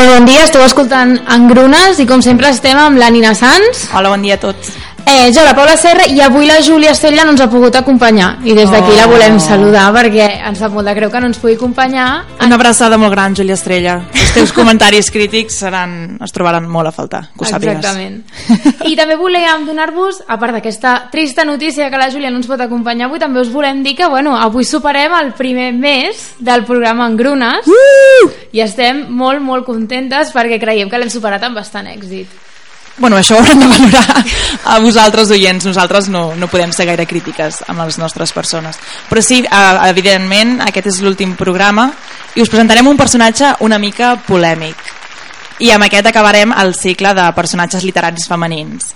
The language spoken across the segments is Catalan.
Molt bon dia, esteu escoltant Engrunes i com sempre estem amb la Nina Sans. Hola, bon dia a tots. Eh, jo, la Paula Serra, i avui la Júlia Estella no ens ha pogut acompanyar. I des d'aquí oh. la volem saludar perquè ens sap molt de greu que no ens pugui acompanyar. Una abraçada molt gran, Júlia Estrella. Els teus comentaris crítics seran, es trobaran molt a faltar, que ho sàpigues. Exactament. I també volíem donar-vos, a part d'aquesta trista notícia que la Júlia no ens pot acompanyar avui, també us volem dir que bueno, avui superem el primer mes del programa Engrunes uh! i estem molt, molt contentes perquè creiem que l'hem superat amb bastant èxit. Bueno, això ho haurem de valorar a vosaltres, oients. Nosaltres no, no podem ser gaire crítiques amb les nostres persones. Però sí, evidentment, aquest és l'últim programa i us presentarem un personatge una mica polèmic. I amb aquest acabarem el cicle de personatges literaris femenins.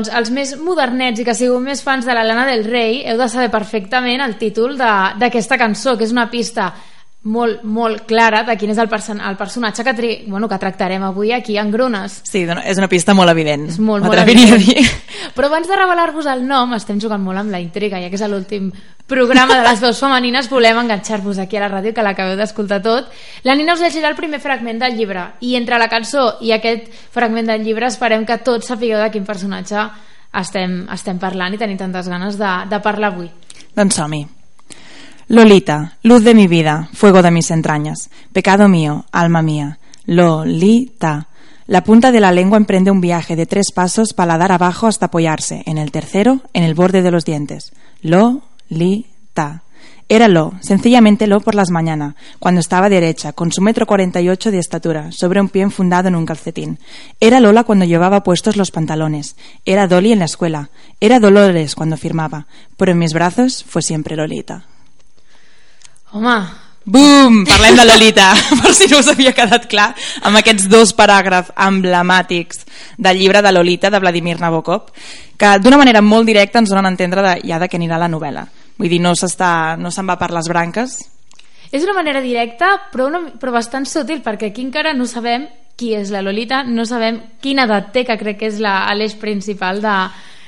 Doncs els més modernets i que sigueu més fans de la Lana del Rei heu de saber perfectament el títol d'aquesta cançó, que és una pista molt, molt clara de quin és el, person el personatge que, tri bueno, que tractarem avui aquí en Grunes. Sí, és una pista molt evident. És molt, molt evident. Dir. Però abans de revelar-vos el nom, estem jugant molt amb la intriga, ja que és l'últim programa de les veus femenines, volem enganxar-vos aquí a la ràdio, que l'acabeu d'escoltar tot. La Nina us llegirà el primer fragment del llibre, i entre la cançó i aquest fragment del llibre esperem que tots sapigueu de quin personatge estem, estem parlant i tenim tantes ganes de, de parlar avui. Doncs som -hi. Lolita, luz de mi vida, fuego de mis entrañas, pecado mío, alma mía. Lolita. La punta de la lengua emprende un viaje de tres pasos paladar abajo hasta apoyarse, en el tercero, en el borde de los dientes. Lo-li-ta. Era Lo, sencillamente Lo por las mañanas, cuando estaba derecha, con su metro cuarenta y ocho de estatura, sobre un pie enfundado en un calcetín. Era Lola cuando llevaba puestos los pantalones. Era Dolly en la escuela. Era Dolores cuando firmaba. Pero en mis brazos fue siempre Lolita. Home, Bum! Parlem de Lolita, per si no us havia quedat clar, amb aquests dos paràgrafs emblemàtics del llibre de Lolita de Vladimir Nabokov, que d'una manera molt directa ens donen a entendre de, ja de què anirà la novel·la. Vull dir, no s'està no se'n va per les branques. és una manera directa però, una, però bastant sutil perquè aquí encara no sabem qui és la Lolita, no sabem quina edat té, que crec que és la- l'eix principal de,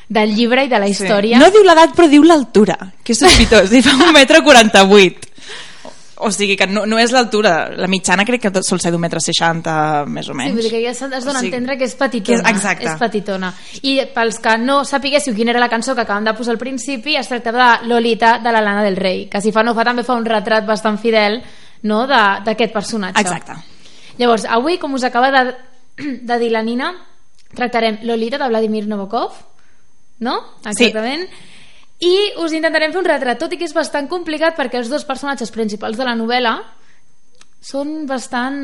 del llibre i de la història. No diu l'edat, però diu l'altura, que és sospitós, i fa un metre 48. O sigui que no, no és l'altura, la mitjana crec que sol ser d'un metre 60, més o Sí, menys. vull dir que ja es dona O a sigui, entendre que és petitona. que és- exacte. És petitona. I pels que no sapiguéssiu quina era la cançó que acabem de posar al principi, es tractava de Lolita de la Lana del Rei, que si fa no fa també fa un retrat bastant fidel no, d'aquest personatge. Exacte. Llavors, avui, com us acaba de, de dir la Nina, tractarem Lolita de Vladimir Nabokov, no? Sí. I us intentarem fer un retrat, tot i que és bastant complicat perquè els dos personatges principals de la novel·la són bastant...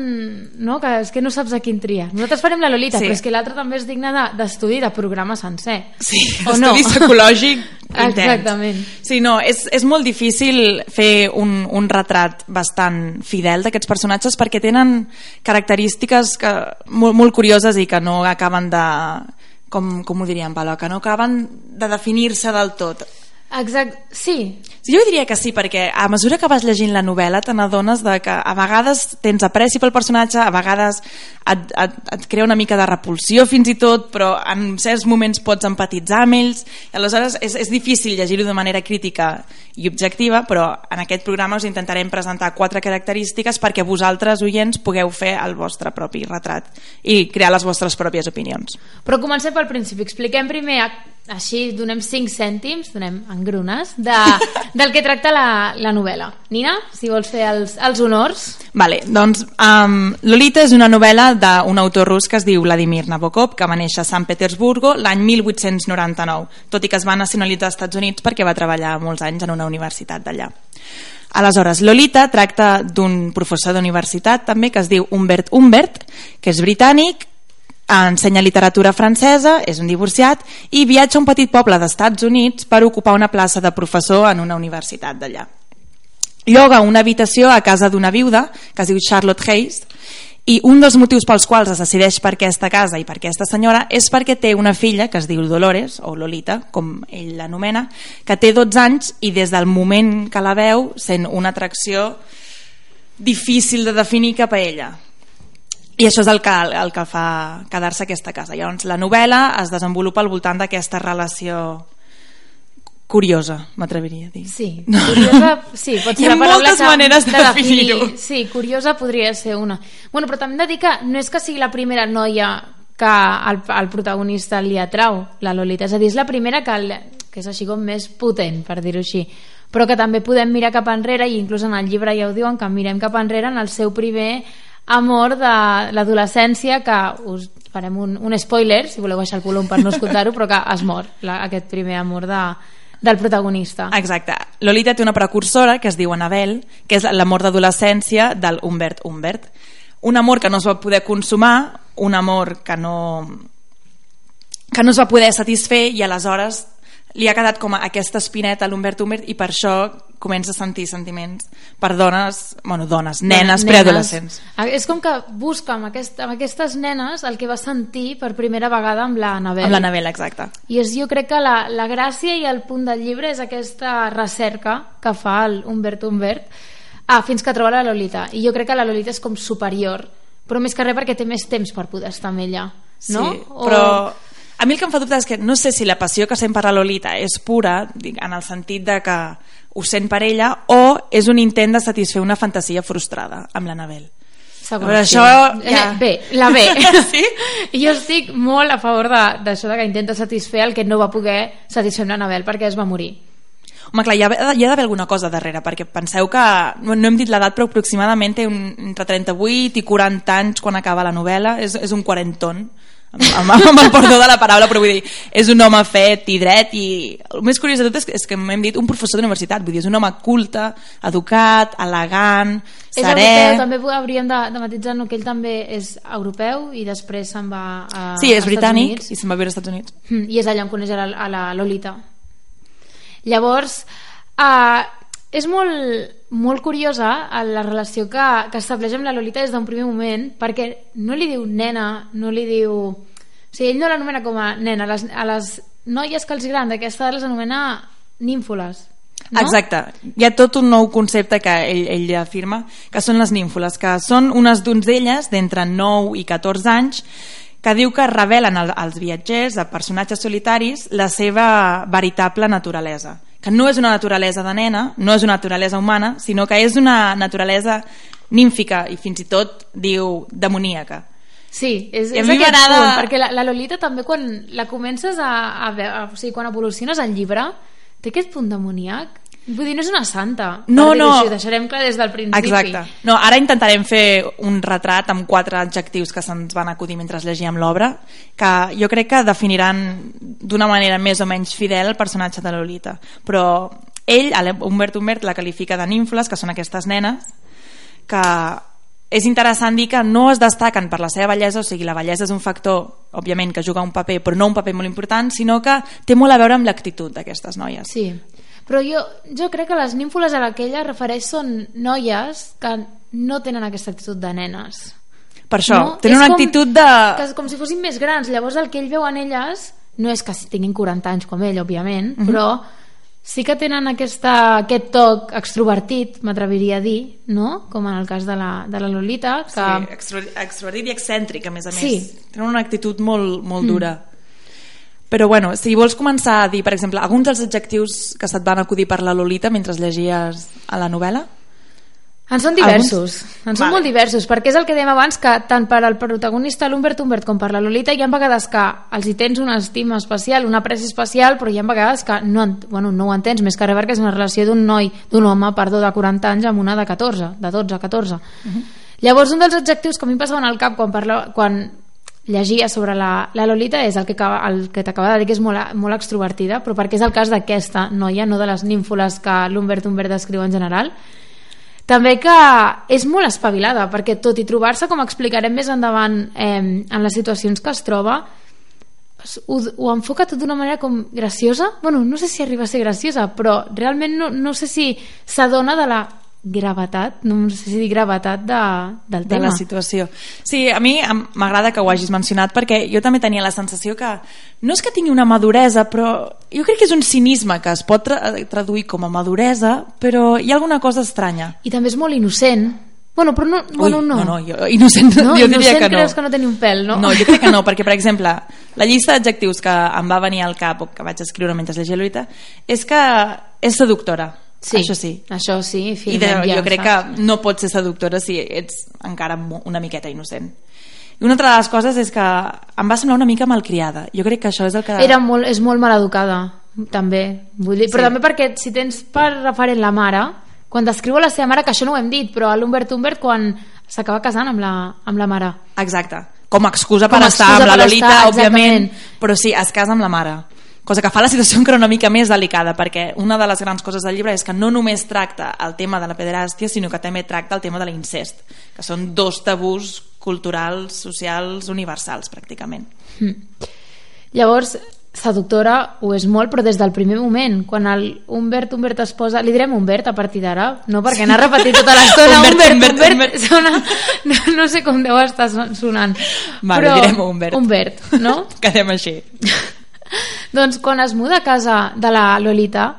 No? Que és que no saps a quin triar. Nosaltres farem la Lolita, Sí. però és que l'altre també és digne de- d'estudi, de, programa sencer. Sí, O no? estudi psicològic intens. Exactament. Sí, no, és, és molt difícil fer un, un retrat bastant fidel d'aquests personatges perquè tenen característiques que, molt, molt curioses i que no acaben de... Com, com ho diríem, Palo? Que no acaben de definir-se del tot. Exacte, sí. Jo diria que sí, perquè a mesura que vas llegint la novel·la te n'adones que a vegades tens apreci pel personatge, a vegades et, et, et crea una mica de repulsió fins i tot, però en certs moments pots empatitzar amb ells, i aleshores és, és difícil llegir-ho de manera crítica i objectiva, però en aquest programa us intentarem presentar quatre característiques perquè vosaltres, oients, pugueu fer el vostre propi retrat i crear les vostres pròpies opinions. Però comencem pel principi. Expliquem primer, així donem 5 cèntims, donem engrunes, de, del que tracta la, la novel·la. Nina, si vols fer els, els honors. Vale, doncs um, Lolita és una novel·la d'un autor rus que es diu Vladimir Nabokov, que va néixer a Sant Petersburgo l'any 1899, tot i que es va nacionalitzar als Estats Units perquè va treballar molts anys en una universitat d'allà. Aleshores, Lolita tracta d'un professor d'universitat també que es diu Humbert Humbert, que és britànic, ensenya literatura francesa, és un divorciat i viatja a un petit poble d'Estats Units per ocupar una plaça de professor en una universitat d'allà. Lloga una habitació a casa d'una viuda que es diu Charlotte Hayes i un dels motius pels quals es decideix per aquesta casa i per aquesta senyora és perquè té una filla que es diu Dolores o Lolita, com ell l'anomena que té 12 anys i des del moment que la veu sent una atracció difícil de definir cap a ella i això és el que, el que fa quedar-se aquesta casa. Llavors, la novel·la es desenvolupa al voltant d'aquesta relació curiosa, m'atreviria a dir. Sí, curiosa, sí, pot ser la paraula moltes que, maneres de definir-ho. Sí, curiosa podria ser una. Bueno, però també hem de dir que no és que sigui la primera noia que el, el protagonista li atrau, la Lolita. És a dir, és la primera que, el, que és així com més potent, per dir-ho així. Però que també podem mirar cap enrere, i inclús en el llibre ja ho diuen, que mirem cap enrere en el seu primer amor de l'adolescència, que us farem un, un spoiler, si voleu baixar el volum per no escoltar-ho, però que es mor, la, aquest primer amor de, del protagonista. Exacte. Lolita té una precursora que es diu Anabel, que és l'amor d'adolescència del Humbert Humbert. Un amor que no es va poder consumar, un amor que no, que no es va poder satisfer i aleshores li ha quedat com aquesta espineta a l'Humbert Humbert i per això comença a sentir sentiments per dones, bueno, dones, nenes, preadolescents. Ah, És com que busca amb, aquest, amb aquestes nenes el que va sentir per primera vegada amb la Anabel. Amb l'Anabel, exacte. I és, jo crec que la, la gràcia i el punt del llibre és aquesta recerca que fa el Humbert Humbert ah, fins que troba la Lolita. I jo crec que la Lolita és com superior, però més que res perquè té més temps per poder estar amb ella. No? Sí, però a mi el que em fa dubte és que no sé si la passió que sent per la Lolita és pura, dic, en el sentit de que ho sent per ella, o és un intent de satisfer una fantasia frustrada amb l'Anabel. Segons Però qui. això ja- Eh, Bé, la B. Sí? Jo estic molt a favor de- d'això de, de que intenta satisfer el que no va poder satisfer amb l'Anabel perquè es va morir. Home, clar, hi ha, hi ha d'haver alguna cosa darrere, perquè penseu que, no, no hem dit l'edat, però aproximadament té un, entre 38 i 40 anys quan acaba la novel·la, és, és un quarenton, amb, amb el perdó de la paraula, però vull dir, és un home fet i dret i el més curiós de tot és que, és que m'hem dit un professor d'universitat, vull dir, és un home culte, educat, elegant, és serè... europeu, també hauríem de, de matitzar que ell també és europeu i després se'n va a, Sí, és britànic i se'n va viure als Estats Units. Mm, i és allà on coneix a la, a la Lolita. Llavors uh, és molt, molt curiosa eh, la relació que, que estableix amb la Lolita des d'un primer moment perquè no li diu nena no li diu o sigui, ell no l'anomena com a nena. Les, a les noies que els agraden d'aquesta les anomena nínfoles no? Exacte, hi ha tot un nou concepte que ell, ell afirma, que són les nínfoles, que són unes donzelles d'entre 9 i 14 anys que diu que revelen al, als viatgers, a personatges solitaris, la seva veritable naturalesa que no és una naturalesa de nena, no és una naturalesa humana, sinó que és una naturalesa nímfica i fins i tot diu demoníaca. Sí, és, a és aquest m'agrada- punt, perquè la, la Lolita també quan la comences a, a veure, o sigui, quan evoluciones al llibre, té aquest punt demoníac. Vull dir, no és una santa. No, no. Així, ho deixarem clar des del principi. Exacte. No, ara intentarem fer un retrat amb quatre adjectius que se'ns van acudir mentre llegíem l'obra, que jo crec que definiran d'una manera més o menys fidel el personatge de Lolita. Però ell, Humbert Humbert, la qualifica de ninfles, que són aquestes nenes, que és interessant dir que no es destaquen per la seva bellesa, o sigui, la bellesa és un factor, òbviament, que juga un paper, però no un paper molt important, sinó que té molt a veure amb l'actitud d'aquestes noies. Sí, però jo, jo crec que les nínfoles a la que ella refereix són noies que no tenen aquesta actitud de nenes. Per això, no? tenen És una com, actitud de... Que, com si fossin més grans. Llavors el que ell veu en elles no és que tinguin 40 anys com ell, òbviament, Mhm. però sí que tenen aquesta, aquest toc extrovertit, m'atreviria a dir, no? com en el cas de la, de la Lolita, que... Sí, extro, extrovertit i excèntric, a més a més. Sí. Tenen una actitud molt, molt dura. Però bueno, si vols començar a dir, per exemple, alguns dels adjectius que se't van acudir per la Lolita mentre llegies a la novel·la? En són diversos, en són Vale. molt diversos, perquè és el que dèiem abans, que tant per al protagonista l'Humbert Humbert com per la Lolita hi ha vegades que els hi tens una estima especial, una apreci especial, però hi ha vegades que no, en- bueno, no ho entens, més que res perquè és una relació d'un noi, d'un home, perdó, de 40 anys amb una de 14, de 12 a 14. Llavors, un dels adjectius que a mi em passaven al cap quan, parla, quan llegia sobre la, la Lolita és el que, el que t'acaba de dir que és molt, molt extrovertida, però perquè és el cas d'aquesta noia, no de les nínfoles que l'Humbert Humbert descriu en general, també que és molt espavilada, perquè tot i trobar-se, com explicarem més endavant eh, en les situacions que es troba, ho, ho enfoca tot d'una manera com graciosa. bueno, no sé si arriba a ser graciosa, però realment no, no sé si s'adona de la gravetat, no sé si dir gravetat de, del de tema. la situació. Sí, a mi m'agrada que ho hagis mencionat perquè jo també tenia la sensació que no és que tingui una maduresa, però jo crec que és un cinisme que es pot tra traduir com a maduresa, però hi ha alguna cosa estranya. I també és molt innocent. Bueno, però no, bueno, Ui, no. no, no, jo, innocent, No? jo diria innocent que no. creus que no té ni un pèl, no? No, jo crec que no, perquè, per exemple, la llista d'adjectius que em va venir al cap o que vaig escriure mentre llegia Lolita és que és seductora. Sí, Això sí. Això sí, I de, ja, jo crec saps? que no pots ser seductora si ets encara una miqueta innocent. I una altra de les coses és que em va semblar una mica malcriada. Jo crec que això és el que... Era molt, és molt maleducada, també. Vull dir, però Sí. també perquè si tens per referent la mare, quan descriu a la seva mare, que això no ho hem dit, però a l'Humbert Humbert quan s'acaba casant amb la, amb la mare. Exacte. Com a excusa Com per a estar excusa amb la Lolita, estar, òbviament, exactament. però sí, es casa amb la mare. Cosa que fa la situació encara una mica més delicada, perquè una de les grans coses del llibre és que no només tracta el tema de la pederàstia, sinó que també tracta el tema de l'incest, que són dos tabús culturals, socials, universals, pràcticament. Llavors, seductora ho és molt, però des del primer moment, quan el Humbert Humbert es posa... Li direm Humbert a partir d'ara, no? Perquè n'ha repetit tota l'estona Humbert, Humbert, Humbert, Humbert, Humbert. Sona, no, no sé com deu estar son- sonant. Vale, però, direm Humbert. Humbert, no? Quedem així. doncs quan es muda a casa de la Lolita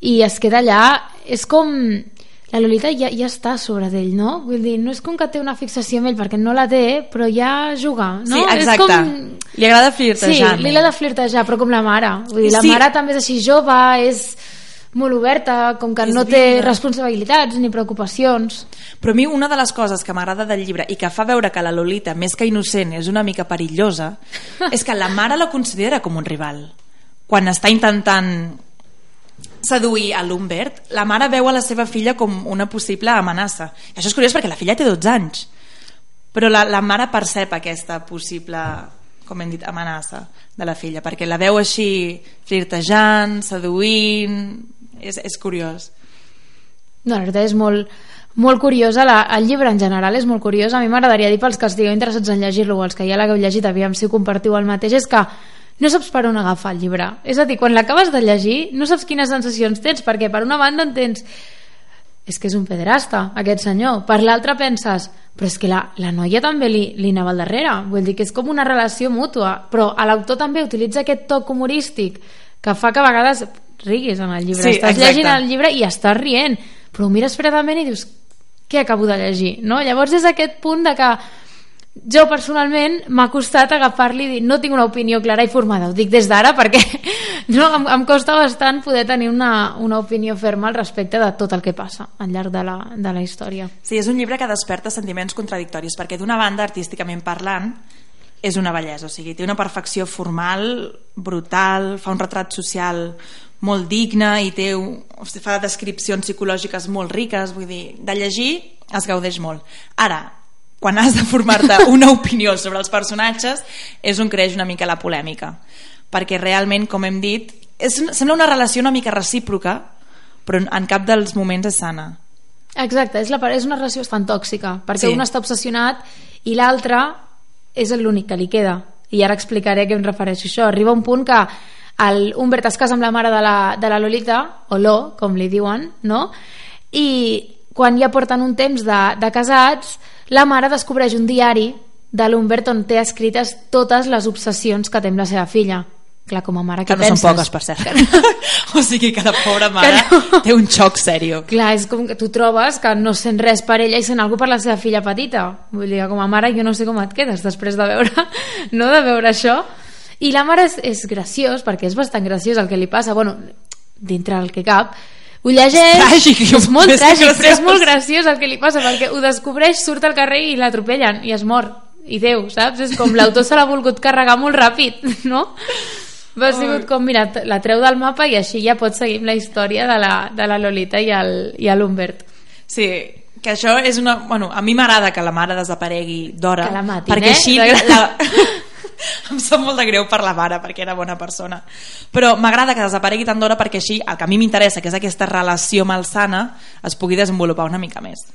i es queda allà, és com... La Lolita ja, ja està sobre d'ell, no? Vull dir, no és com que té una fixació amb ell, perquè no la té, però ja juga, no? Sí, És exacte. com... Li agrada Sí, flirtejar. li agrada flirtejar, però com la mare. Vull dir, la Sí. mare també és així jove, és molt oberta, com que És no té viva. responsabilitats ni preocupacions. Però a mi una de les coses que m'agrada del llibre i que fa veure que la Lolita, més que innocent, és una mica perillosa, és que la mare la considera com un rival. Quan està intentant seduir a l'Humbert, la mare veu a la seva filla com una possible amenaça. I això és curiós perquè la filla té 12 anys, però la, la mare percep aquesta possible com hem dit, amenaça de la filla, perquè la veu així flirtejant, seduint és, és curiós. No, la veritat és molt, molt curiosa la, el llibre en general és molt curiós. A mi m'agradaria dir pels que estigueu interessats en llegir-lo o els que ja l'hagueu llegit aviam si compartiu el mateix és que no saps per on agafar el llibre. És a dir, quan l'acabes de llegir no saps quines sensacions tens perquè per una banda entens és que és un pederasta aquest senyor. Per l'altra penses però és que la, la noia també li, li anava al darrere. Vull dir que és com una relació mútua però l'autor també utilitza aquest toc humorístic que fa que a vegades riguis en el llibre sí, estàs exacte. llegint el llibre i estàs rient però ho mires fredament i dius què acabo de llegir? No? Llavors és aquest punt de que jo personalment m'ha costat agafar-li i dir no tinc una opinió clara i formada, ho dic des d'ara perquè no, em, em costa bastant poder tenir una, una opinió ferma al respecte de tot el que passa al llarg de la, de la història. Sí, és un llibre que desperta sentiments contradictoris perquè d'una banda, artísticament parlant, és una bellesa, o sigui, té una perfecció formal brutal, fa un retrat social molt digne i té, fa descripcions psicològiques molt riques, vull dir, de llegir es gaudeix molt. Ara, quan has de formar-te una opinió sobre els personatges és on creix una mica la polèmica perquè realment, com hem dit és, sembla una relació una mica recíproca però en cap dels moments és sana Exacte, és, la, és una relació bastant tòxica perquè Sí. un està obsessionat i l'altre és l'únic que li queda i ara explicaré a què em refereixo això arriba un punt que el Humbert es casa amb la mare de la, de la Lolita o Lo, com li diuen no? i quan ja porten un temps de, de casats la mare descobreix un diari de l'Humbert on té escrites totes les obsessions que té amb la seva filla clar, com a mare, que no penses? són poques per cert o sigui que la pobra mare no. té un xoc sèrio Clar, és com que tu trobes que no sent res per ella i sent alguna per la seva filla petita. Vull dir com a mare jo no sé com et quedes després de veure, no de veure això. I la mare és, és graciós, perquè és bastant graciós el que li passa, bueno, dintre el que cap, ho llegeix... tràgic, jo és molt que tràgic, però és graciós. molt graciós el que li passa, perquè ho descobreix, surt al carrer i l'atropellen, i es mor. I Déu, saps? És com l'autor se l'ha volgut carregar molt ràpid, no? Va sigut com, mira, la treu del mapa i així ja pots seguir amb la història de la, de la Lolita i el, i l'Humbert. sí, que això és una... Bueno, a mi m'agrada que la mare desaparegui d'hora Que la matin, perquè eh? així la... em sap molt de greu per la mare perquè era bona persona però m'agrada que desaparegui tant d'hora perquè així el que a mi m'interessa que és aquesta relació malsana es pugui desenvolupar una mica més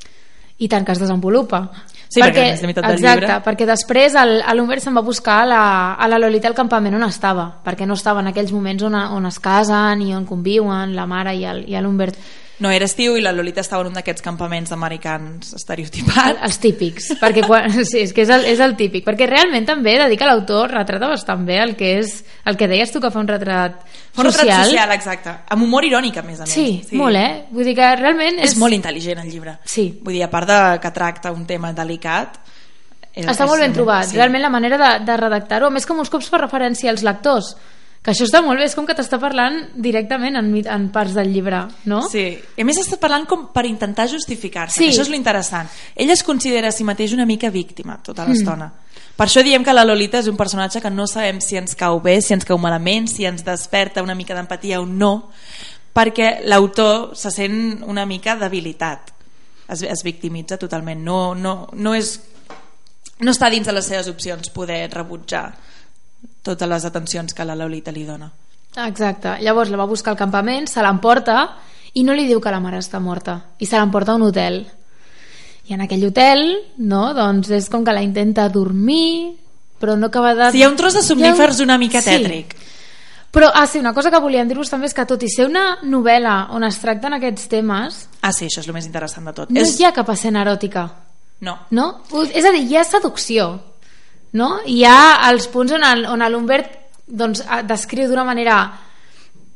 I tant que es desenvolupa. Sí, perquè és la del exacte, llibre. perquè després l'Humbert se'n va buscar a la, a la Lolita al campament on estava, perquè no estava en aquells moments on, on es casen i on conviuen la mare i l'Humbert. No era estiu i la Lolita estava en un d'aquests campaments americans estereotipats Els típics, perquè quan, sí, és que és el, és el típic, perquè realment també dedica l'autor, retrata bastant bé el que és el que deies tu que fa un retrat Fa un retrat social. social, exacte. Amb humor irònic, a més a més. Sí, molt, eh? Vull dir que realment És, és, molt intel·ligent, el llibre. Sí. Vull dir, a part de que tracta un tema delicat... Està molt ben trobat, sí. realment la manera de, de redactar-ho, a més que molts cops fa referència als lectors, que això està molt bé, és com que t'està parlant directament en, en parts del llibre, no? Sí, i a més està parlant com per intentar justificar-se, Sí. això és l'interessant. Ell es considera a si mateix una mica víctima tota l'estona. Per això diem que la Lolita és un personatge que no sabem si ens cau bé, si ens cau malament, si ens desperta una mica d'empatia o no, perquè l'autor se sent una mica debilitat. Es, es victimitza totalment. No, no, no, és, no està dins de les seves opcions poder rebutjar totes les atencions que la Lolita li dona. Exacte, llavors la va buscar al campament, se l'emporta i no li diu que la mare està morta i se l'emporta a un hotel i en aquell hotel no, doncs és com que la intenta dormir però no acaba de... Sí, hi ha un tros de somnífers ha una mica Sí. tètric. Però, ah, sí, una cosa que volíem dir-vos també és que tot i ser una novel·la on es tracten aquests temes, Ah, sí, això és el més interessant de tot. no és... hi ha cap escena eròtica, No. no? És a dir, hi ha seducció, no? Hi ha els punts on el- on l'Humbert doncs, descriu d'una manera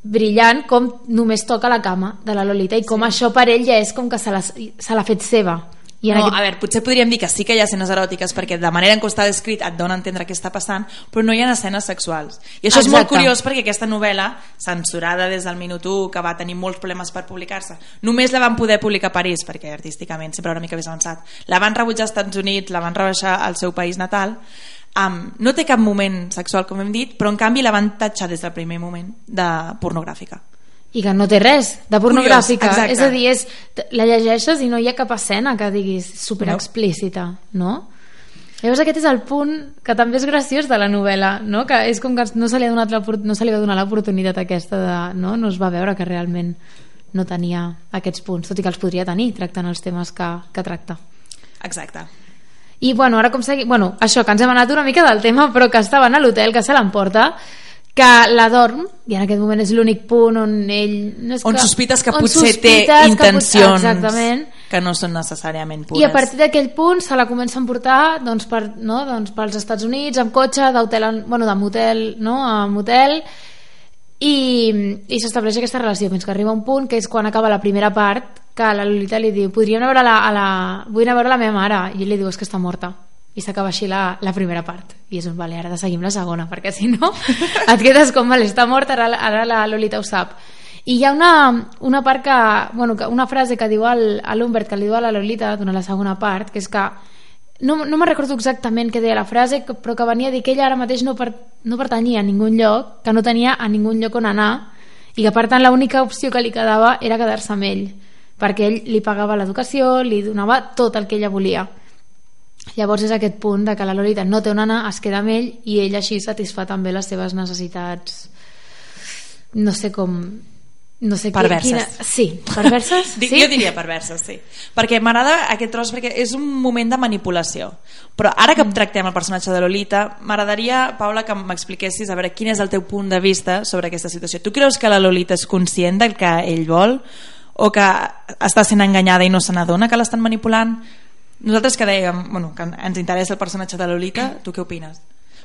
brillant com només toca la cama de la Lolita i com sí. això per ell ja és com que se l'ha fet seva. I no, aquest... a veure, potser podríem dir que sí que hi ha escenes eròtiques perquè de manera en què està descrit et dona a entendre què està passant, però no hi ha escenes sexuals. I això és molt Exacte. curiós perquè aquesta novel·la, censurada des del minut 1, que va tenir molts problemes per publicar-se, només la van poder publicar a París, perquè artísticament sempre una mica més avançat. La van rebutjar als Estats Units, la van rebaixar al seu país natal, um, no té cap moment sexual, com hem dit, però en canvi la van tatxar des del primer moment de pornogràfica. I que no té res de pornogràfica. Curiós, exacte. és a dir, és, la llegeixes i no hi ha cap escena que diguis super explícita, no? Llavors aquest és el punt que també és graciós de la novel·la, no? que és com que no se li, ha donat no se li va donar l'oportunitat aquesta de... No? no es va veure que realment no tenia aquests punts, tot i que els podria tenir tractant els temes que, que tracta. Exacte. I bueno, ara com segui... Bueno, això, que ens hem anat una mica del tema, però que estaven a l'hotel, que se l'emporta, que la dorm, i en aquest moment és l'únic punt on ell... No és On que, sospites que on potser té sospites que pot- intencions Exactament. que no són necessàriament pures. I a partir d'aquell punt se la comença a emportar doncs, per, no, doncs, pels Estats Units amb cotxe, d'hotel, en- bueno, de motel no, a motel i, i s'estableix aquesta relació fins que arriba un punt que és quan acaba la primera part que la Lolita li diu podria anar a veure la, a la, vull anar a veure la meva mare i ell li diu és que està morta i s'acaba així la, la primera part i és un vale, ara de seguim la segona perquè si no et quedes com, vale, està morta ara, ara la Lolita ho sap i hi ha una, una part que, bueno, una frase que diu al, a l'Humbert que li diu a la Lolita durant la segona part que és que no, no me'n recordo exactament què deia la frase, però que venia a dir que ella ara mateix no, per, no pertanyia a ningun lloc, que no tenia a ningun lloc on anar, i que per tant l'única opció que li quedava era quedar-se amb ell, perquè ell li pagava l'educació, li donava tot el que ella volia. Llavors és aquest punt de que la Lolita no té on anar, es queda amb ell i ell així satisfà també les seves necessitats no sé com no sé Perverses. Quina, sí, perverses? Sí? Jo diria perverses, sí. Perquè m'agrada aquest tros perquè és un moment de manipulació. Però ara Mm. que tractem el personatge de Lolita, m'agradaria, Paula, que m'expliquessis a veure quin és el teu punt de vista sobre aquesta situació. Tu creus que la Lolita és conscient del que ell vol? O que està sent enganyada i no se n'adona que l'estan manipulant? Nosaltres que dèiem bueno, que ens interessa el personatge de Lolita, tu què opines?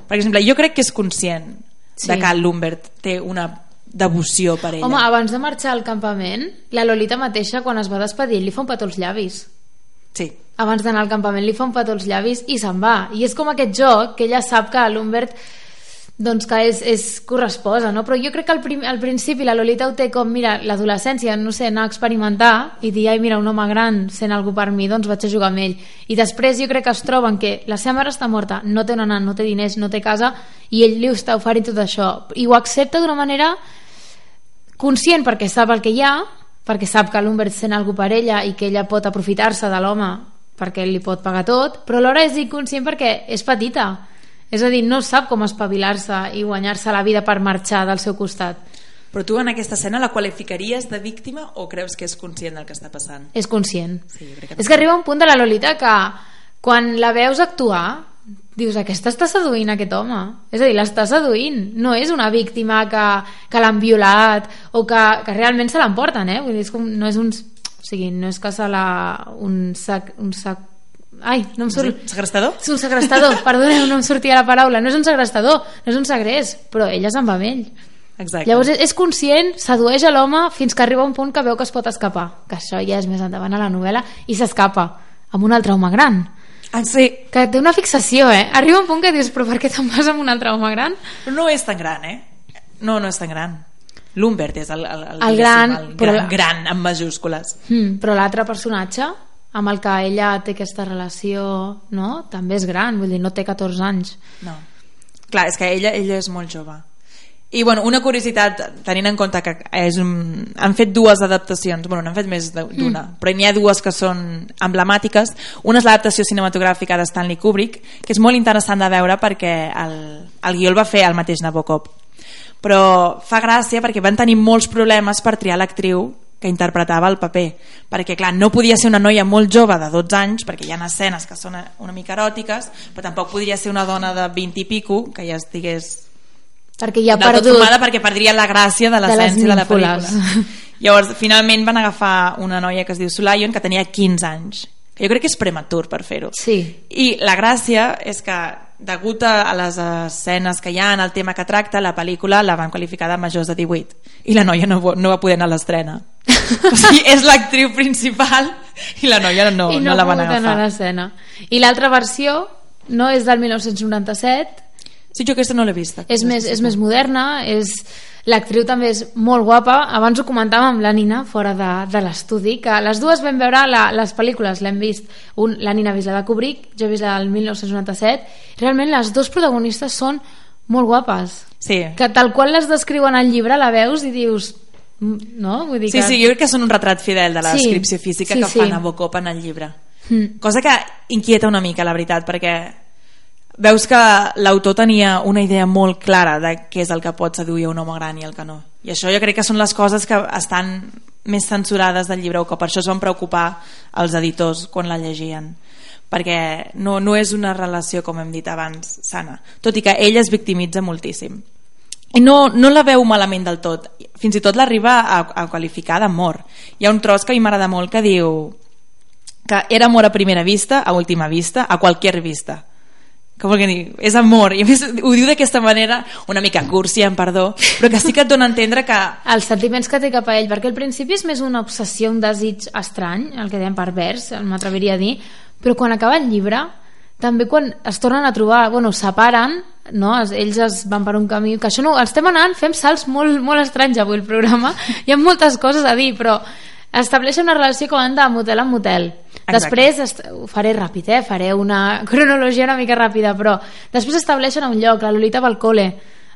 Per exemple, jo crec que és conscient Sí. de que l'Humbert té una devoció per ella. Home, abans de marxar al campament, la Lolita mateixa, quan es va despedir, li fa un petó als llavis. Sí. Abans d'anar al campament li fa un petó als llavis i se'n va. I és com aquest joc que ella sap que l'Humbert doncs que és, és corresposa, no? Però jo crec que al, prim, al principi la Lolita ho té com, mira, l'adolescència, no sé, anar a experimentar i dir, ai, mira, un home gran sent algú per mi, doncs vaig a jugar amb ell. I després jo crec que es troben que la seva mare està morta, no té on anar, no té diners, no té casa, i ell li està oferint tot això. I ho accepta d'una manera conscient perquè sap el que hi ha, perquè sap que l'Humbert sent algú per ella i que ella pot aprofitar-se de l'home perquè li pot pagar tot, però alhora és inconscient perquè és petita. És a dir, no sap com espavilar-se i guanyar-se la vida per marxar del seu costat. Però tu en aquesta escena la qualificaries de víctima o creus que és conscient del que està passant? És conscient. Sí, crec que És que arriba un punt de la Lolita que quan la veus actuar dius, aquesta està seduint aquest home és a dir, l'està seduint no és una víctima que, que l'han violat o que, que realment se l'emporten eh? Vull dir, és com, no és un o sigui, no és que se la un sac, un sac ai, no em surt Segrestador? és un segrestador, perdoneu, no em sortia la paraula no és un segrestador, no és un segrest però ella se'n va amb ell Exacte. Llavors és, conscient, sedueix a l'home fins que arriba un punt que veu que es pot escapar que això ja és més endavant a la novel·la i s'escapa amb un altre home gran Ah, sí, que té una fixació, eh? Arriba un punt que dius, però per què te'n vas amb un altre home gran? però no és tan gran, eh? No, no és tan gran. L'Humbert és el, el, el, El gran, el però gran, la- gran, amb majúscules. Hmm, però l'altre personatge, amb el que ella té aquesta relació, no? També és gran, vull dir, no té 14 anys. No. Clar, és que ella, ella és molt jove. I bueno, una curiositat, tenint en compte que és un... han fet dues adaptacions, bueno, n'han fet més d'una, mm. però n'hi ha dues que són emblemàtiques. Una és l'adaptació cinematogràfica de Stanley Kubrick, que és molt interessant de veure perquè el, el guió el va fer el mateix Nabokov. Però fa gràcia perquè van tenir molts problemes per triar l'actriu que interpretava el paper perquè clar, no podia ser una noia molt jove de 12 anys perquè hi ha escenes que són una mica eròtiques però tampoc podria ser una dona de 20 i pico que ja estigués Perquè ja del tot formada perquè perdria la gràcia de de les l'essència de, la nínfoles. pel·lícula. Llavors, finalment van agafar una noia que es diu Sulayon, que tenia 15 anys. Que jo crec que és prematur per fer-ho. Sí. I la gràcia és que, degut a les escenes que hi ha en el tema que tracta, la pel·lícula la van qualificar de majors de 18. I la noia no, no va poder anar a l'estrena. o sigui, és l'actriu principal i la noia no, I no, la van agafar. l'escena. I l'altra versió no és del 1997, Sí, jo aquesta no l'he vista. és més, és més moderna, és... l'actriu també és molt guapa, abans ho comentàvem amb la Nina fora de, de l'estudi, que les dues vam veure la, les pel·lícules, l'hem vist, un, la Nina ha vist la de Kubrick, jo he vist la del 1997, realment les dues protagonistes són molt guapes, Sí. que tal qual les descriuen al llibre la veus i dius no? Vull dir Sí, que... sí, jo crec que són un retrat fidel de la Sí, descripció física sí, que sí. fa Nabokov en el llibre. Mm. Cosa que inquieta una mica, la veritat, perquè veus que l'autor tenia una idea molt clara de què és el que pot seduir un home gran i el que no. I això jo crec que són les coses que estan més censurades del llibre o que per això es van preocupar els editors quan la llegien perquè no, no és una relació, com hem dit abans, sana. Tot i que ell es victimitza moltíssim. I no, no la veu malament del tot. Fins i tot l'arriba a, a qualificar d'amor. Hi ha un tros que a mi m'agrada molt que diu que era amor a primera vista, a última vista, a qualsevol vista. Que vol dir? És amor. I a més ho diu d'aquesta manera, una mica cursi, em perdó, però que sí que et dona a entendre que els sentiments que té cap a ell, perquè al principi és més una obsessió, un desig estrany, el que dèiem pervers, m'atreviria a dir, però quan acaba el llibre, també quan es tornen a trobar, bueno, separen, no? Ells es van per un camí, que això no, estem anant, fem salts molt, molt estranys avui el programa, hi ha moltes coses a dir, però estableixen una relació com han de motel en motel. Després, est- ho faré ràpid, eh? faré una cronologia una mica ràpida, però després estableixen a un lloc, la Lolita va al col·le,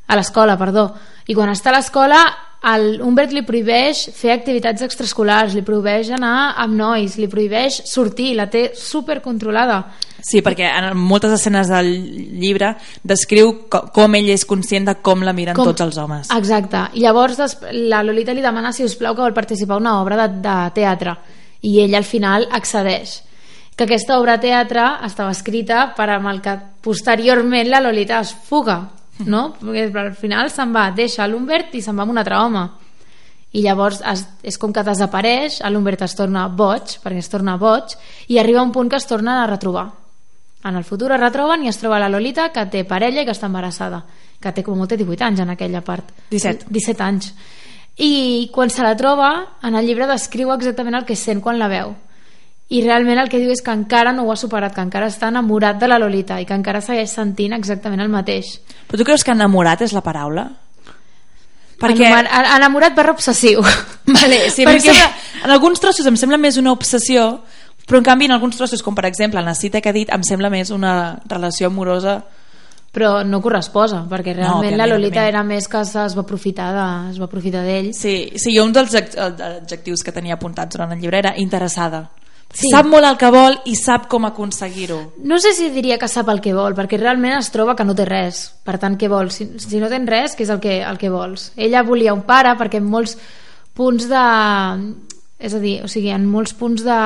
a l'escola, perdó, i quan està a l'escola el Humbert li prohibeix fer activitats extraescolars, li prohibeix anar amb nois, li prohibeix sortir, la té supercontrolada. Sí, perquè en moltes escenes del llibre descriu co- com ell és conscient de com la miren com... tots els homes. Exacte. I llavors la Lolita li demana, si us plau, que vol participar en una obra de, de teatre. I ell al final accedeix. Que aquesta obra de teatre estava escrita per amb el que posteriorment la Lolita es fuga, no? Perquè al final se'n va, deixa l'Humbert i se'n va amb un altre home. I llavors es, és com que desapareix, l'Humbert es torna boig, perquè es torna boig, i arriba un punt que es tornen a retrobar. En el futur es retroben i es troba la Lolita que té parella i que està embarassada que té com molt té 18 anys en aquella part 17. 17 anys i quan se la troba en el llibre descriu exactament el que sent quan la veu i realment el que diu és que encara no ho ha superat que encara està enamorat de la Lolita i que encara segueix sentint exactament el mateix. Però tu creus que enamorat és la paraula? Perquè... Enamor- enamorat barra obsessiu. Vale, sí, Perquè- sembla, en alguns trossos em sembla més una obsessió, però en canvi en alguns trossos, com per exemple en la cita que ha dit, em sembla més una relació amorosa. Però no corresposa perquè realment òbviament, la Lolita era més que es es va aprofitar de, es va aprofitar d'ell. Sí, sí, jo un dels adj- adjectius que tenia apuntats durant el llibre era interessada. Sí. Sap molt el que vol i sap com aconseguir-ho. No sé si diria que sap el que vol, perquè realment es troba que no té res. Per tant, què vols? Si, si no tens res, què és el que, el que vols? Ella volia un pare perquè en molts punts de... És a dir, o sigui, en molts punts de,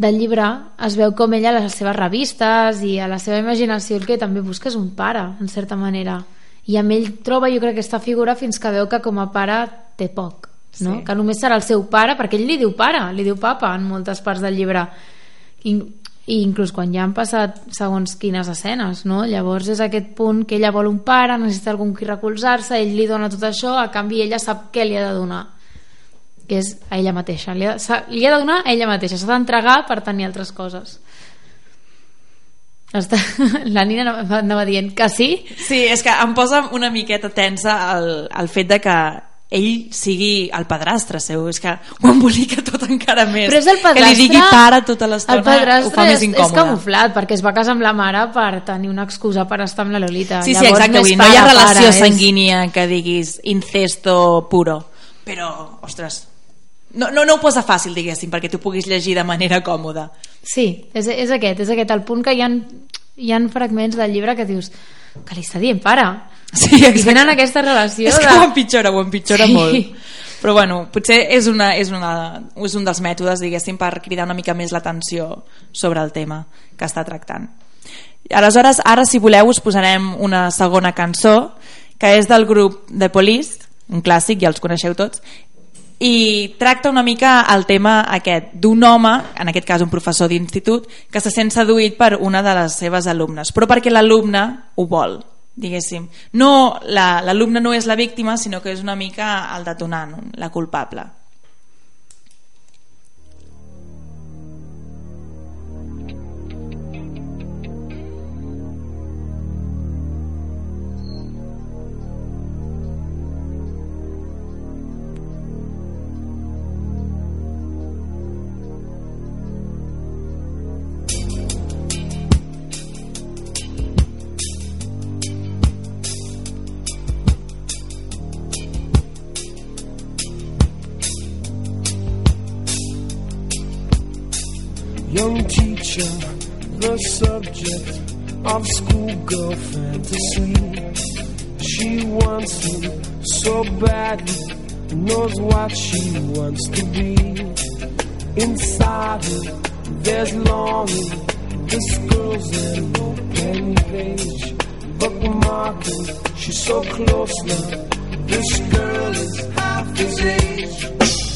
del llibre es veu com ella a les seves revistes i a la seva imaginació el que també busca és un pare, en certa manera. I amb ell troba, jo crec, aquesta figura fins que veu que com a pare té poc. No? Sí. que només serà el seu pare perquè ell li diu pare, li diu papa en moltes parts del llibre i, i inclús quan ja han passat segons quines escenes no? llavors és aquest punt que ella vol un pare necessita algun qui recolzar-se ell li dona tot això, a canvi ella sap què li ha de donar que és a ella mateixa li ha, li ha de donar a ella mateixa s'ha d'entregar per tenir altres coses Està... la Nina anava dient que sí Sí, és que em posa una miqueta tensa el, el fet de que ell sigui el padrastre seu, és que ho embolica tot encara més. Però és el padrastre... Que li digui pare tota l'estona El padrastre ho fa més és, és incòmode. camuflat, perquè es va casar amb la mare per tenir una excusa per estar amb la Lolita. Sí, sí, Llavors, exacte, és vull dir, no hi ha relació pare, és- sanguínia que diguis incesto puro, però, ostres, no, no, no ho posa fàcil, diguéssim, perquè tu puguis llegir de manera còmoda. Sí, és, és aquest, és aquest el punt que hi ha, hi ha fragments del llibre que dius que li està dient pare Sí, i tenen aquesta relació És que de... ho empitjora, ho empitjora Sí. molt. Però bueno, potser és, una, és, una, és un dels mètodes, diguéssim, per cridar una mica més l'atenció sobre el tema que està tractant. Aleshores, ara, si voleu, us posarem una segona cançó, que és del grup The Police, un clàssic, ja els coneixeu tots, i tracta una mica el tema aquest d'un home, en aquest cas un professor d'institut, que se sent seduït per una de les seves alumnes, però perquè l'alumne ho vol, diguéssim. No, la- l'alumne no és la víctima, sinó que és una mica el detonant, la culpable. Subject of schoolgirl fantasy. She wants him so badly, knows what she wants to be. Inside her, there's longing. This girl's an open page, bookmarking. She's so close now. This girl is half his age.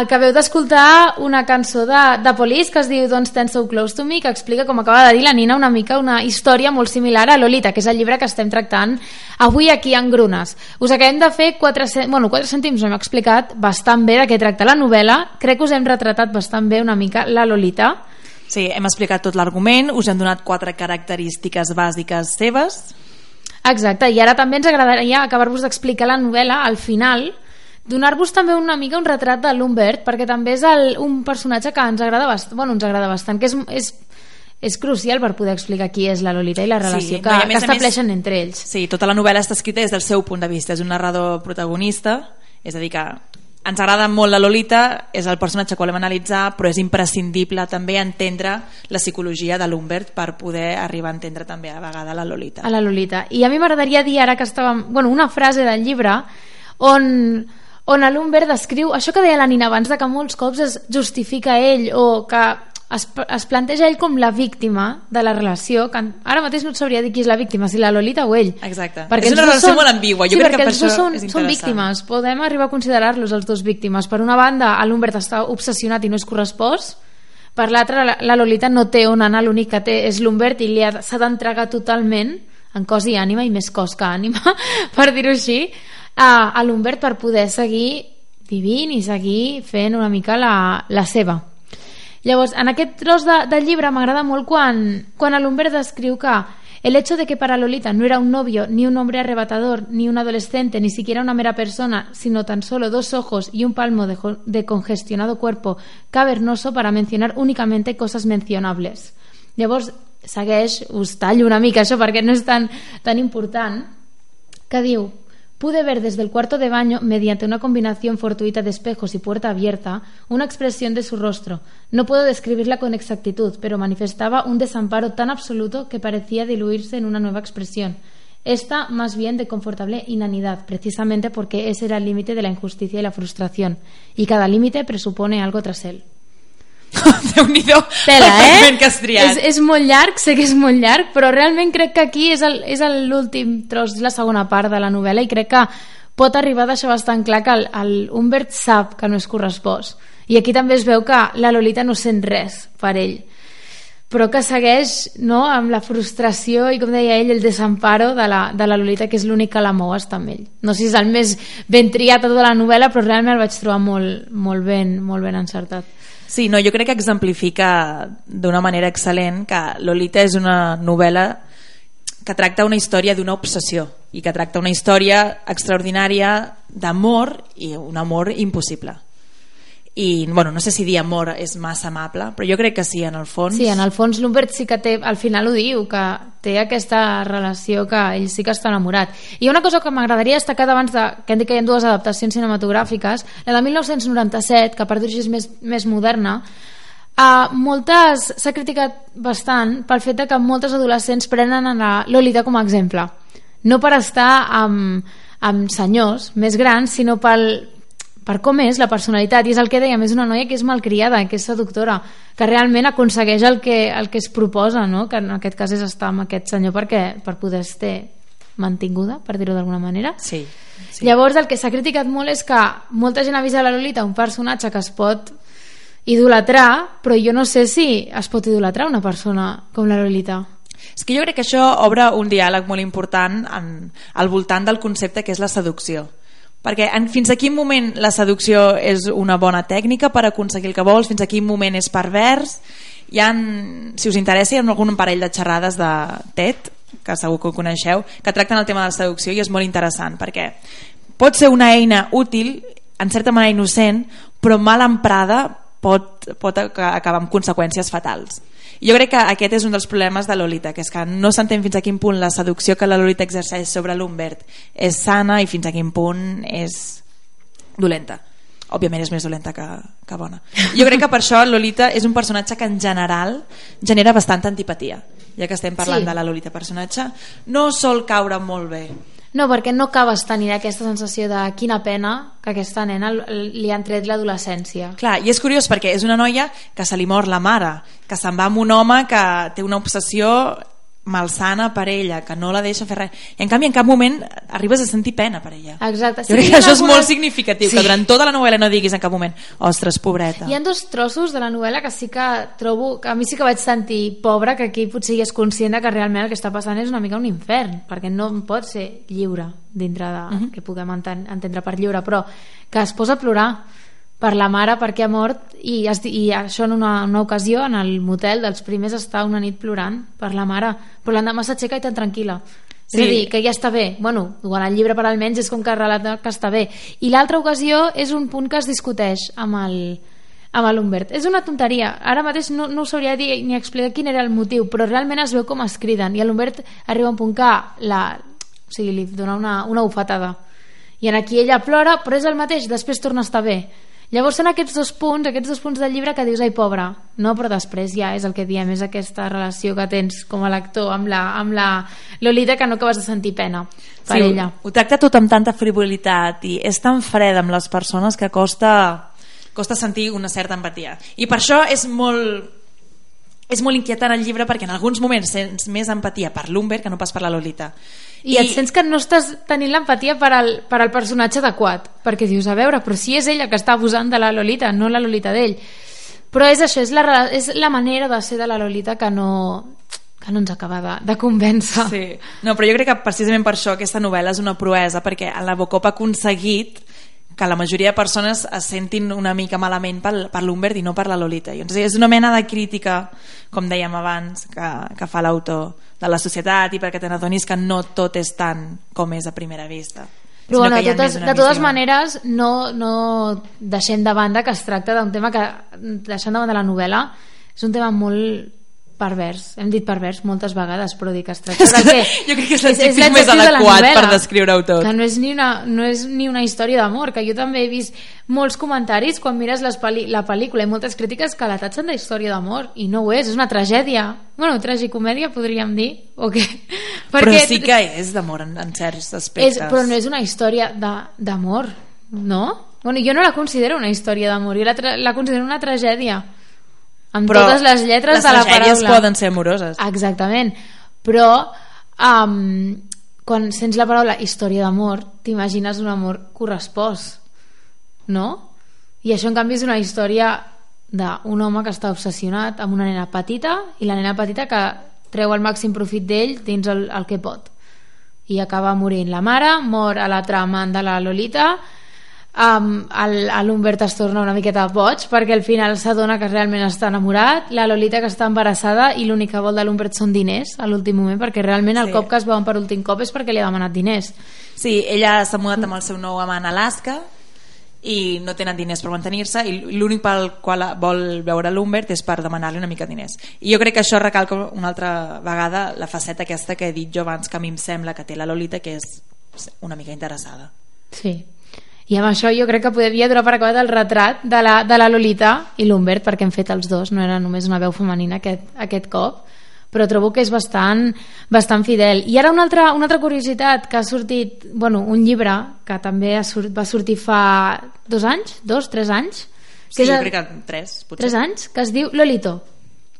Acabeu d'escoltar una cançó de, de Police que es diu Don't Stand So Close To Me que explica, com acaba de dir la Nina, una mica una història molt similar a Lolita, que és el llibre que estem tractant avui aquí en Grunes. Us acabem de fer 4, bueno, 4 cèntims, hem explicat bastant bé de què tracta la novel·la. Crec que us hem retratat bastant bé una mica la Lolita. Sí, hem explicat tot l'argument, us hem donat quatre característiques bàsiques seves. Exacte, i ara també ens agradaria acabar-vos d'explicar la novel·la al final, donar-vos també una mica un retrat de l'Humbert, perquè també és el, un personatge que ens agrada bastant, bueno, ens agrada bastant, que és, és, és crucial per poder explicar qui és la Lolita i la relació Sí, que, no, que a més- estableixen entre ells. Sí, tota la novel·la està escrita des del seu punt de vista, és un narrador protagonista, és a dir que ens agrada molt la Lolita, és el personatge que volem analitzar, però és imprescindible també entendre la psicologia de l'Humbert per poder arribar a entendre també a la vegada la Lolita. a la Lolita. I a mi m'agradaria dir ara que estàvem... Bueno, una frase del llibre on, on l'Humbert descriu això que deia la Nina abans, de que molts cops es justifica ell o que es, es planteja ell com la víctima de la relació, que ara mateix no et sabria dir qui és la víctima, si la Lolita o ell. Exacte. Perquè És una relació molt ambigua, jo sí, crec que per els dos això són, són víctimes, podem arribar a considerar-los els dos víctimes. Per una banda, l'Humbert està obsessionat i no és correspost, per l'altra, la, Lolita no té on anar, l'únic que té és l'Humbert i li ha- s'ha d'entregar totalment en cos i ànima, i més cos que ànima, per dir-ho així, a, a l'Humbert per poder seguir vivint i una mica la, la seva. Llavors, en aquest tros de, del llibre m'agrada molt quan, quan l'Humbert descriu El hecho de que para Lolita no era un novio, ni un hombre arrebatador, ni un adolescente, ni siquiera una mera persona, sino tan solo dos ojos y un palmo de, de congestionado cuerpo cavernoso para mencionar únicamente cosas mencionables. Llavors, segueix, us tallo una mica això perquè no és tan, tan important, que Pude ver desde el cuarto de baño, mediante una combinación fortuita de espejos y puerta abierta, una expresión de su rostro. No puedo describirla con exactitud, pero manifestaba un desamparo tan absoluto que parecía diluirse en una nueva expresión. Esta, más bien, de confortable inanidad, precisamente porque ese era el límite de la injusticia y la frustración, y cada límite presupone algo tras él. Déu-n'hi-do Tela, el eh? fragment que has triat. És, és molt llarg, sé que és molt llarg, però realment crec que aquí és el- és el- l'últim tros, la segona part de la novel·la i crec que pot arribar a deixar bastant clar que el, el Humbert sap que no és correspost. I aquí també es veu que la Lolita no sent res per ell però que segueix no, amb la frustració i, com deia ell, el desamparo de la, de la Lolita, que és l'únic que la mou estar amb ell. No sé si és el més ben triat a tota la novel·la, però realment el vaig trobar molt, molt, ben, molt ben encertat. Sí, no, jo crec que exemplifica d'una manera excel·lent que Lolita és una novel·la que tracta una història d'una obsessió i que tracta una història extraordinària d'amor i un amor impossible. I, bueno, no sé si dir amor és massa amable, però jo crec que sí, en el fons. Sí, en el fons l'Humbert sí que té, al final ho diu, que té aquesta relació que ell sí que està enamorat. I una cosa que m'agradaria destacar abans de, que hem dit que hi ha dues adaptacions cinematogràfiques, la de 1997, que per dir és més, més moderna, Uh, moltes s'ha criticat bastant pel fet que moltes adolescents prenen a Lolita com a exemple no per estar amb, amb senyors més grans sinó pel, per com és la personalitat i és el que dèiem, és una noia que és malcriada que és seductora, que realment aconsegueix el que, el que es proposa no? que en aquest cas és estar amb aquest senyor perquè, per poder ser mantinguda per dir-ho d'alguna manera Sí, sí. Llavors el que s'ha criticat molt és que molta gent ha vist a la Lolita un personatge que es pot idolatrar, però jo no sé si es pot idolatrar una persona com la Lolita. És que jo crec que això obre un diàleg molt important en, al voltant del concepte que és la seducció. Perquè en, fins a quin moment la seducció és una bona tècnica per aconseguir el que vols, fins a quin moment és pervers. Hi ha, si us interessa, hi ha algun parell de xerrades de TED, que segur que ho coneixeu, que tracten el tema de la seducció i és molt interessant perquè pot ser una eina útil, en certa manera innocent, però mal emprada pot, pot ac- acabar amb conseqüències fatals. Jo crec que aquest és un dels problemes de Lolita, que és que no s'entén fins a quin punt la seducció que la Lolita exerceix sobre l'Humbert és sana i fins a quin punt és dolenta. Òbviament és més dolenta que, que bona. Jo crec que per això Lolita és un personatge que en general genera bastanta antipatia. Ja que estem parlant Sí. de la Lolita personatge, no sol caure molt bé. No, perquè no acabes tenint aquesta sensació de quina pena que aquesta nena li han tret l'adolescència. Clar, i és curiós perquè és una noia que se li mor la mare, que se'n va amb un home que té una obsessió malsana per ella, que no la deixa fer res. I en canvi en cap moment arribes a sentir pena per ella. Exacte. Jo crec que això és molt significatiu, Sí. que durant tota la novel·la no diguis en cap moment ostres, pobreta. Hi ha dos trossos de la novel·la que sí que trobo que a mi sí que vaig sentir pobra que aquí potser hi és conscient que realment el que està passant és una mica un infern perquè no pot ser lliure dintre de uh -huh. que puguem enten entendre per lliure però que es posa a plorar per la mare perquè ha mort i, es, i això en una, una ocasió en el motel dels primers està una nit plorant per la mare però l'endemà s'aixeca i tan tranquil·la Sí. és a dir, que ja està bé bueno, quan el llibre per almenys és com que relata que està bé i l'altra ocasió és un punt que es discuteix amb el, amb l'Humbert. És una tonteria. Ara mateix no, no de dir ni explicar quin era el motiu, però realment es veu com es criden. I l'Humbert arriba a un punt que la, o sigui, li dona una, una bufetada. I en aquí ella plora, però és el mateix, després torna a estar bé. Llavors són aquests dos punts, aquests dos punts del llibre que dius, ai, pobra, no, però després ja és el que diem, és aquesta relació que tens com a lector amb la, amb la Lolita que no acabes de sentir pena per Sí, ella. Ho, ho tracta tot amb tanta frivolitat i és tan freda amb les persones que costa, costa sentir una certa empatia. I per això és molt és molt inquietant el llibre perquè en alguns moments sents més empatia per l'Humbert que no pas per la Lolita. I, et sents que no estàs tenint l'empatia per, al, per al personatge adequat, perquè dius, a veure, però si és ella que està abusant de la Lolita, no la Lolita d'ell. Però és això, és la, és la manera de ser de la Lolita que no, que no ens acaba de, de convèncer. Sí. No, però jo crec que precisament per això aquesta novel·la és una proesa, perquè el Nabokov ha aconseguit que la majoria de persones es sentin una mica malament per, per l'Humbert i no per la Lolita. I, és una mena de crítica, com dèiem abans, que, que fa l'autor de la societat i perquè te n'adonis que no tot és tant com és a primera vista. Però bueno, de totes, de totes maneres no, no deixem de banda que es tracta d'un tema que deixant de banda la novel·la és un tema molt pervers hem dit pervers moltes vegades però dic que es tracta de que Jo crec que és l'adjectiu més de adequat per descriure-ho tot. que no és, ni una, no és ni una història d'amor que jo també he vist molts comentaris quan mires les peli la pel·lícula i moltes crítiques que la tatxen d'història d'amor i no ho és, és una tragèdia bueno, tragicomèdia podríem dir o què? Però sí que és d'amor en, en certs aspectes. és, però no és una història de- d'amor, no? Bueno, jo no la considero una història d'amor, jo la, la considero una tragèdia. Amb Però totes les lletres les de la paraula. poden ser amoroses. Exactament. Però um, quan sents la paraula història d'amor, t'imagines un amor correspost, no? I això, en canvi, és una història d'un home que està obsessionat amb una nena petita i la nena petita que treu el màxim profit d'ell dins el, el que pot i acaba morint la mare, mor a l'altre amant de la Lolita um, l'Humbert es torna una miqueta boig perquè al final s'adona que realment està enamorat la Lolita que està embarassada i l'únic que vol de l'Humbert són diners a l'últim moment perquè realment el Sí. cop que es veuen per últim cop és perquè li ha demanat diners Sí, ella s'ha mudat amb el seu nou amant a Alaska i no tenen diners per mantenir-se i l'únic pel qual vol veure l'Humbert és per demanar-li una mica de diners. I jo crec que això recalca una altra vegada la faceta aquesta que he dit jo abans que a mi em sembla que té la Lolita que és una mica interessada. sí i amb això jo crec que podria donar per acabat el retrat de la, de la Lolita i l'Humbert perquè hem fet els dos, no era només una veu femenina aquest, aquest cop però trobo que és bastant, bastant fidel. I ara una altra, una altra curiositat que ha sortit, bueno, un llibre que també ha sort, va sortir fa dos anys, dos, tres anys, Sí, és jo crec que tres, potser. tres anys, que es diu Lolito.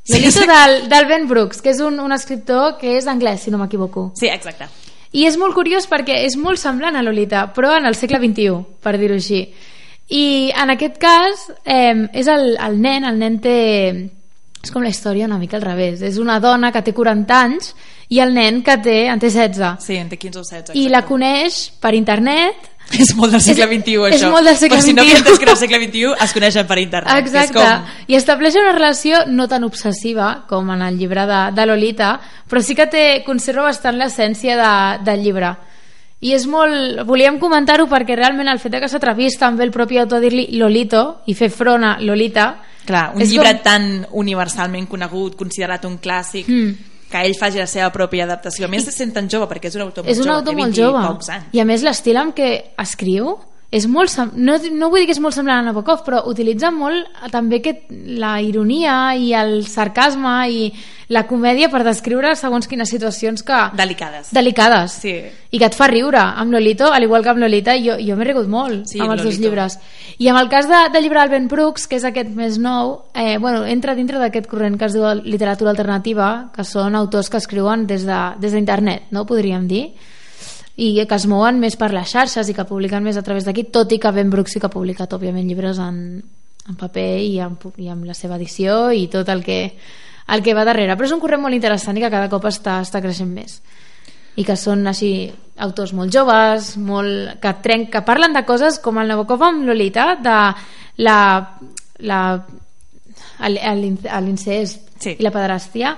Lolito sí. del, del Ben Brooks, que és un, un escriptor que és anglès, si no m'equivoco. Sí, exacte. I és molt curiós perquè és molt semblant a Lolita, però en el segle XXI, per dir-ho així. I en aquest cas eh, és el, el nen, el nen té... És com la història una mica al revés. És una dona que té 40 anys i el nen que té, en té 16. Sí, en té 15 o 16. I la exacte. coneix per internet És molt del segle És- XXI, és això. molt del segle Per si no havies que era el segle XXI, es coneixen per internet. Exacte, És com... i estableix una relació no tan obsessiva com en el llibre de, de Lolita, però sí que té, conserva bastant l'essència de, del llibre. I és molt... Volíem comentar-ho perquè realment el fet que s'atrevís també el propi autor a dir-li Lolito i fer front a Lolita... Clar, un és llibre com- tan universalment conegut, considerat un clàssic, Mm. que ell faci la seva pròpia adaptació. A més, se sent tan jove, perquè és un autor molt és un jove, autor té molt 20 i jove pocs anys. i a més l'estil amb què escriu és molt sem- no, no vull dir que és molt semblant a Nabokov però utilitza molt eh, també que la ironia i el sarcasme i la comèdia per descriure segons quines situacions que Delicades. delicades. Sí. i que et fa riure. Amb Lolito, al igual que amb Lolita jo, jo m'he rigut molt Sí, amb els dos llibres. I amb el cas de, del llibre del Ben Brooks que és aquest més nou eh, bueno, entra dintre d'aquest corrent que es diu literatura alternativa que són autors que escriuen des de- des d'internet no podríem dir i que es mouen més per les xarxes i que publiquen més a través d'aquí, tot i que Ben Brooks sí que ha publicat, òbviament, llibres en, en paper i amb, i amb la seva edició i tot el que, el que va darrere. Però és un corrent molt interessant i que cada cop està, està creixent més. I que són així autors molt joves, molt, que, trenc, que parlen de coses com el Nabokov amb Lolita, de la, la, l'incest Sí. i la pederàstia,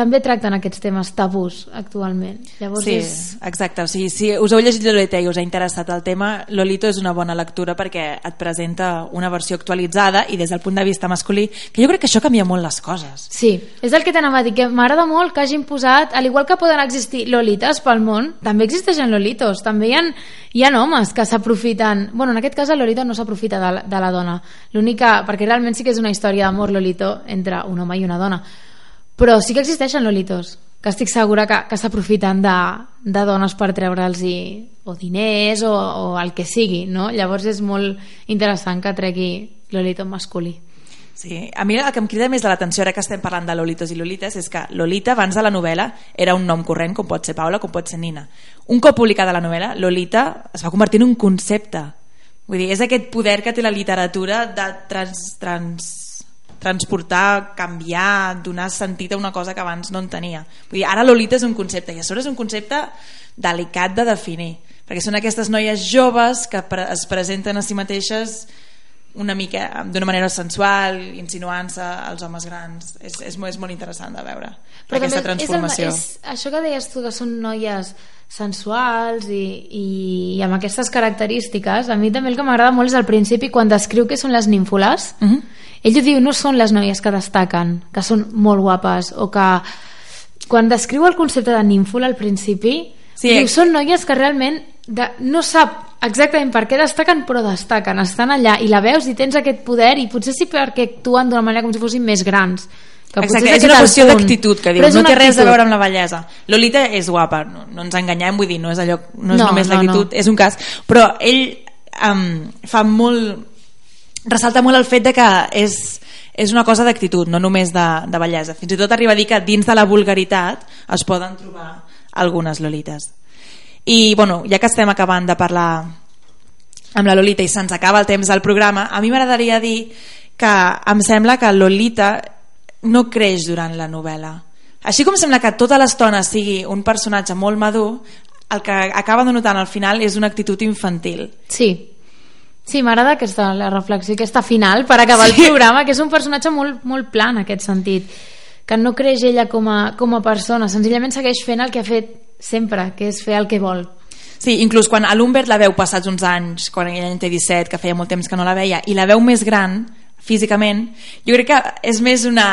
també tracten aquests temes tabús actualment. Llavors Sí, és, exacte. O sigui, si us heu llegit Lolita i us ha interessat el tema, Lolito és una bona lectura perquè et presenta una versió actualitzada i des del punt de vista masculí, que jo crec que això canvia molt les coses. Sí, és el que t'anava a dir, que m'agrada molt que hagin posat, al igual que poden existir lolites pel món, també existeixen lolitos, també hi ha, hi ha homes que s'aprofiten, bueno, en aquest cas la lolita no s'aprofita de, la- de la dona, l'única, perquè realment sí que és una història d'amor lolito entre un home i una dona, però sí que existeixen lolitos, que estic segura que, que s'aprofiten de, de dones per treure'ls o diners o, o el que sigui, no? Llavors és molt interessant que tregui lolito masculí. Sí, a mi el que em crida més de l'atenció ara que estem parlant de Lolitos i Lolites és que Lolita abans de la novel·la era un nom corrent com pot ser Paula, com pot ser Nina. Un cop publicada la novel·la, Lolita es va convertir en un concepte. Vull dir, és aquest poder que té la literatura de trans, trans, transportar, canviar, donar sentit a una cosa que abans no en tenia. Vull dir, ara Lolita és un concepte i a sobre és un concepte delicat de definir perquè són aquestes noies joves que pre es presenten a si mateixes una mica d'una manera sensual, insinuant-se als homes grans. És, és, és molt interessant de veure Però aquesta transformació. És, el, és això que deies tu, que són noies sensuals i, i, i amb aquestes característiques, a mi també el que m'agrada molt és al principi quan descriu que són les nínfoles, Uh -huh. Ell ho diu, no són les noies que destaquen, que són molt guapes, o que quan descriu el concepte de nínfola al principi, Sí, diu, són noies que realment de, no sap exactament per què destaquen, però destaquen, estan allà i la veus i tens aquest poder i potser sí perquè actuen d'una manera com si fossin més grans. Que Exacte, és aquest una qüestió d'actitud que dius, és no té res a veure amb la bellesa Lolita és guapa, no, no ens enganyem vull dir, no és, allò, no és No, només no, l'actitud, no. és un cas però ell um, fa molt ressalta molt el fet de que és, és una cosa d'actitud, no només de, de bellesa fins i tot arriba a dir que dins de la vulgaritat es poden trobar algunes Lolites i bueno, ja que estem acabant de parlar amb la Lolita i se'ns acaba el temps del programa, a mi m'agradaria dir que em sembla que Lolita no creix durant la novel·la. Així com sembla que tota l'estona sigui un personatge molt madur, el que acaba de notar al final és una actitud infantil. Sí. Sí, m'agrada aquesta la reflexió, aquesta final per acabar Sí. el programa, que és un personatge molt, molt pla en aquest sentit, que no creix ella com a, com a persona, senzillament segueix fent el que ha fet sempre, que és fer el que vol. Sí, inclús quan a l'Humbert la veu passats uns anys, quan ella en té 17, que feia molt temps que no la veia, i la veu més gran, físicament, jo crec que és més una,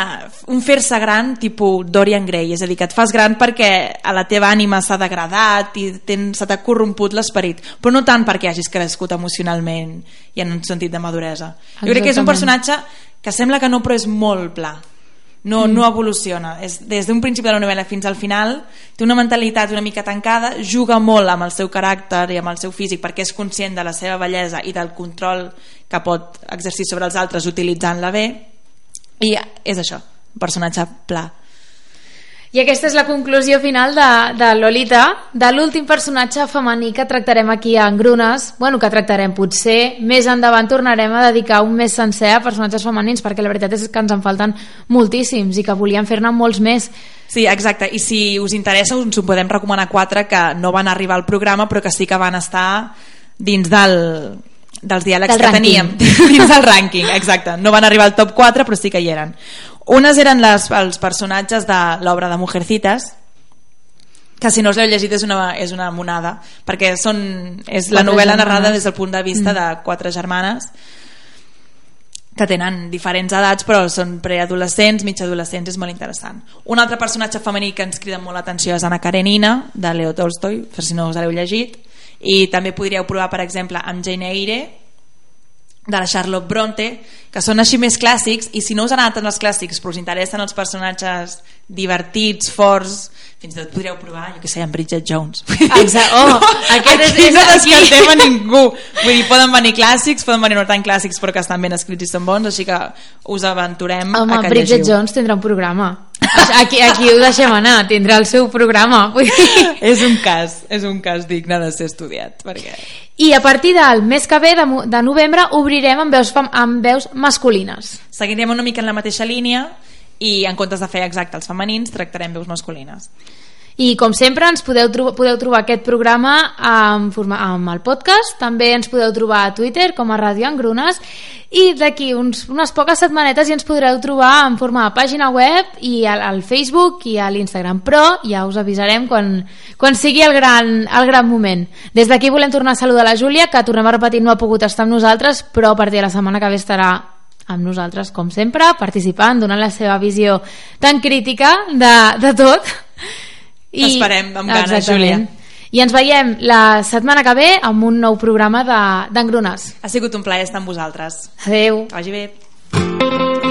un fer-se gran tipus Dorian Gray, és a dir, que et fas gran perquè a la teva ànima s'ha degradat i se t'ha corromput l'esperit, però no tant perquè hagis crescut emocionalment i en un sentit de maduresa. Jo crec que és un Exactament. personatge que sembla que no, però és molt pla no, mm. no evoluciona. És, des d'un principi de la novel·la fins al final té una mentalitat una mica tancada juga molt amb el seu caràcter i amb el seu físic perquè és conscient de la seva bellesa i del control que pot exercir sobre els altres utilitzant-la bé. I és això, un personatge pla I aquesta és la conclusió final de, de Lolita, de l'últim personatge femení que tractarem aquí a Engrunes. Bueno, que tractarem potser. Més endavant tornarem a dedicar un mes sencer a personatges femenins, perquè la veritat és que ens en falten moltíssims i que volíem fer-ne molts més. Sí, exacte, i si us interessa us en podem recomanar quatre que no van arribar al programa però que sí que van estar dins del, dels diàlegs Del que teníem dins del rànquing, exacte no van arribar al top 4 però sí que hi eren unes eren les, els personatges de l'obra de Mujercitas que si no us l'heu llegit és una, és una monada perquè són, és la novel·la germanes. narrada des del punt de vista de quatre germanes que tenen diferents edats però són preadolescents, mitjadolescents, és molt interessant. Un altre personatge femení que ens crida molt l'atenció és Anna Karenina, de Leo Tolstoi, per si no us l'heu llegit, i també podríeu provar, per exemple, amb Jane Eyre, de la Charlotte Bronte, que són així més clàssics, i si no us han anat els clàssics, però us interessen els personatges divertits, forts, fins i tot podríeu provar, jo que sé, en Bridget Jones. Exacte. Oh, aquest és- aquí és no descartem a ningú. Vull dir, poden venir clàssics, poden venir no tan clàssics, però que estan ben escrits i són bons, així que us aventurem Home, a que Bridget llegiu. Jones tindrà un programa. Aquí, aquí ho deixem anar, tindrà el seu programa. Vull dir... és un cas, és un cas digne de ser estudiat, perquè... I a partir del mes que ve, de, de novembre, obrirem amb veus, amb veus masculines. Seguirem una mica en la mateixa línia i en comptes de fer exacte els femenins, tractarem veus masculines. I com sempre ens podeu, tro podeu trobar aquest programa amb, forma amb el podcast, també ens podeu trobar a Twitter com a Ràdio Engrunes i d'aquí unes poques setmanetes ja ens podreu trobar en forma de pàgina web i al, al Facebook i a l'Instagram, però ja us avisarem quan, quan sigui el gran, el gran moment. Des d'aquí volem tornar a saludar la Júlia, que tornem a repetir no ha pogut estar amb nosaltres, però a partir de la setmana que ve estarà amb nosaltres, com sempre, participant, donant la seva visió tan crítica de, de tot. T'esperem amb ganes. Júlia. I ens veiem la setmana que ve amb un nou programa de- d'Engrunes. Ha sigut un plaer estar amb vosaltres. Adeu. Que vagi bé.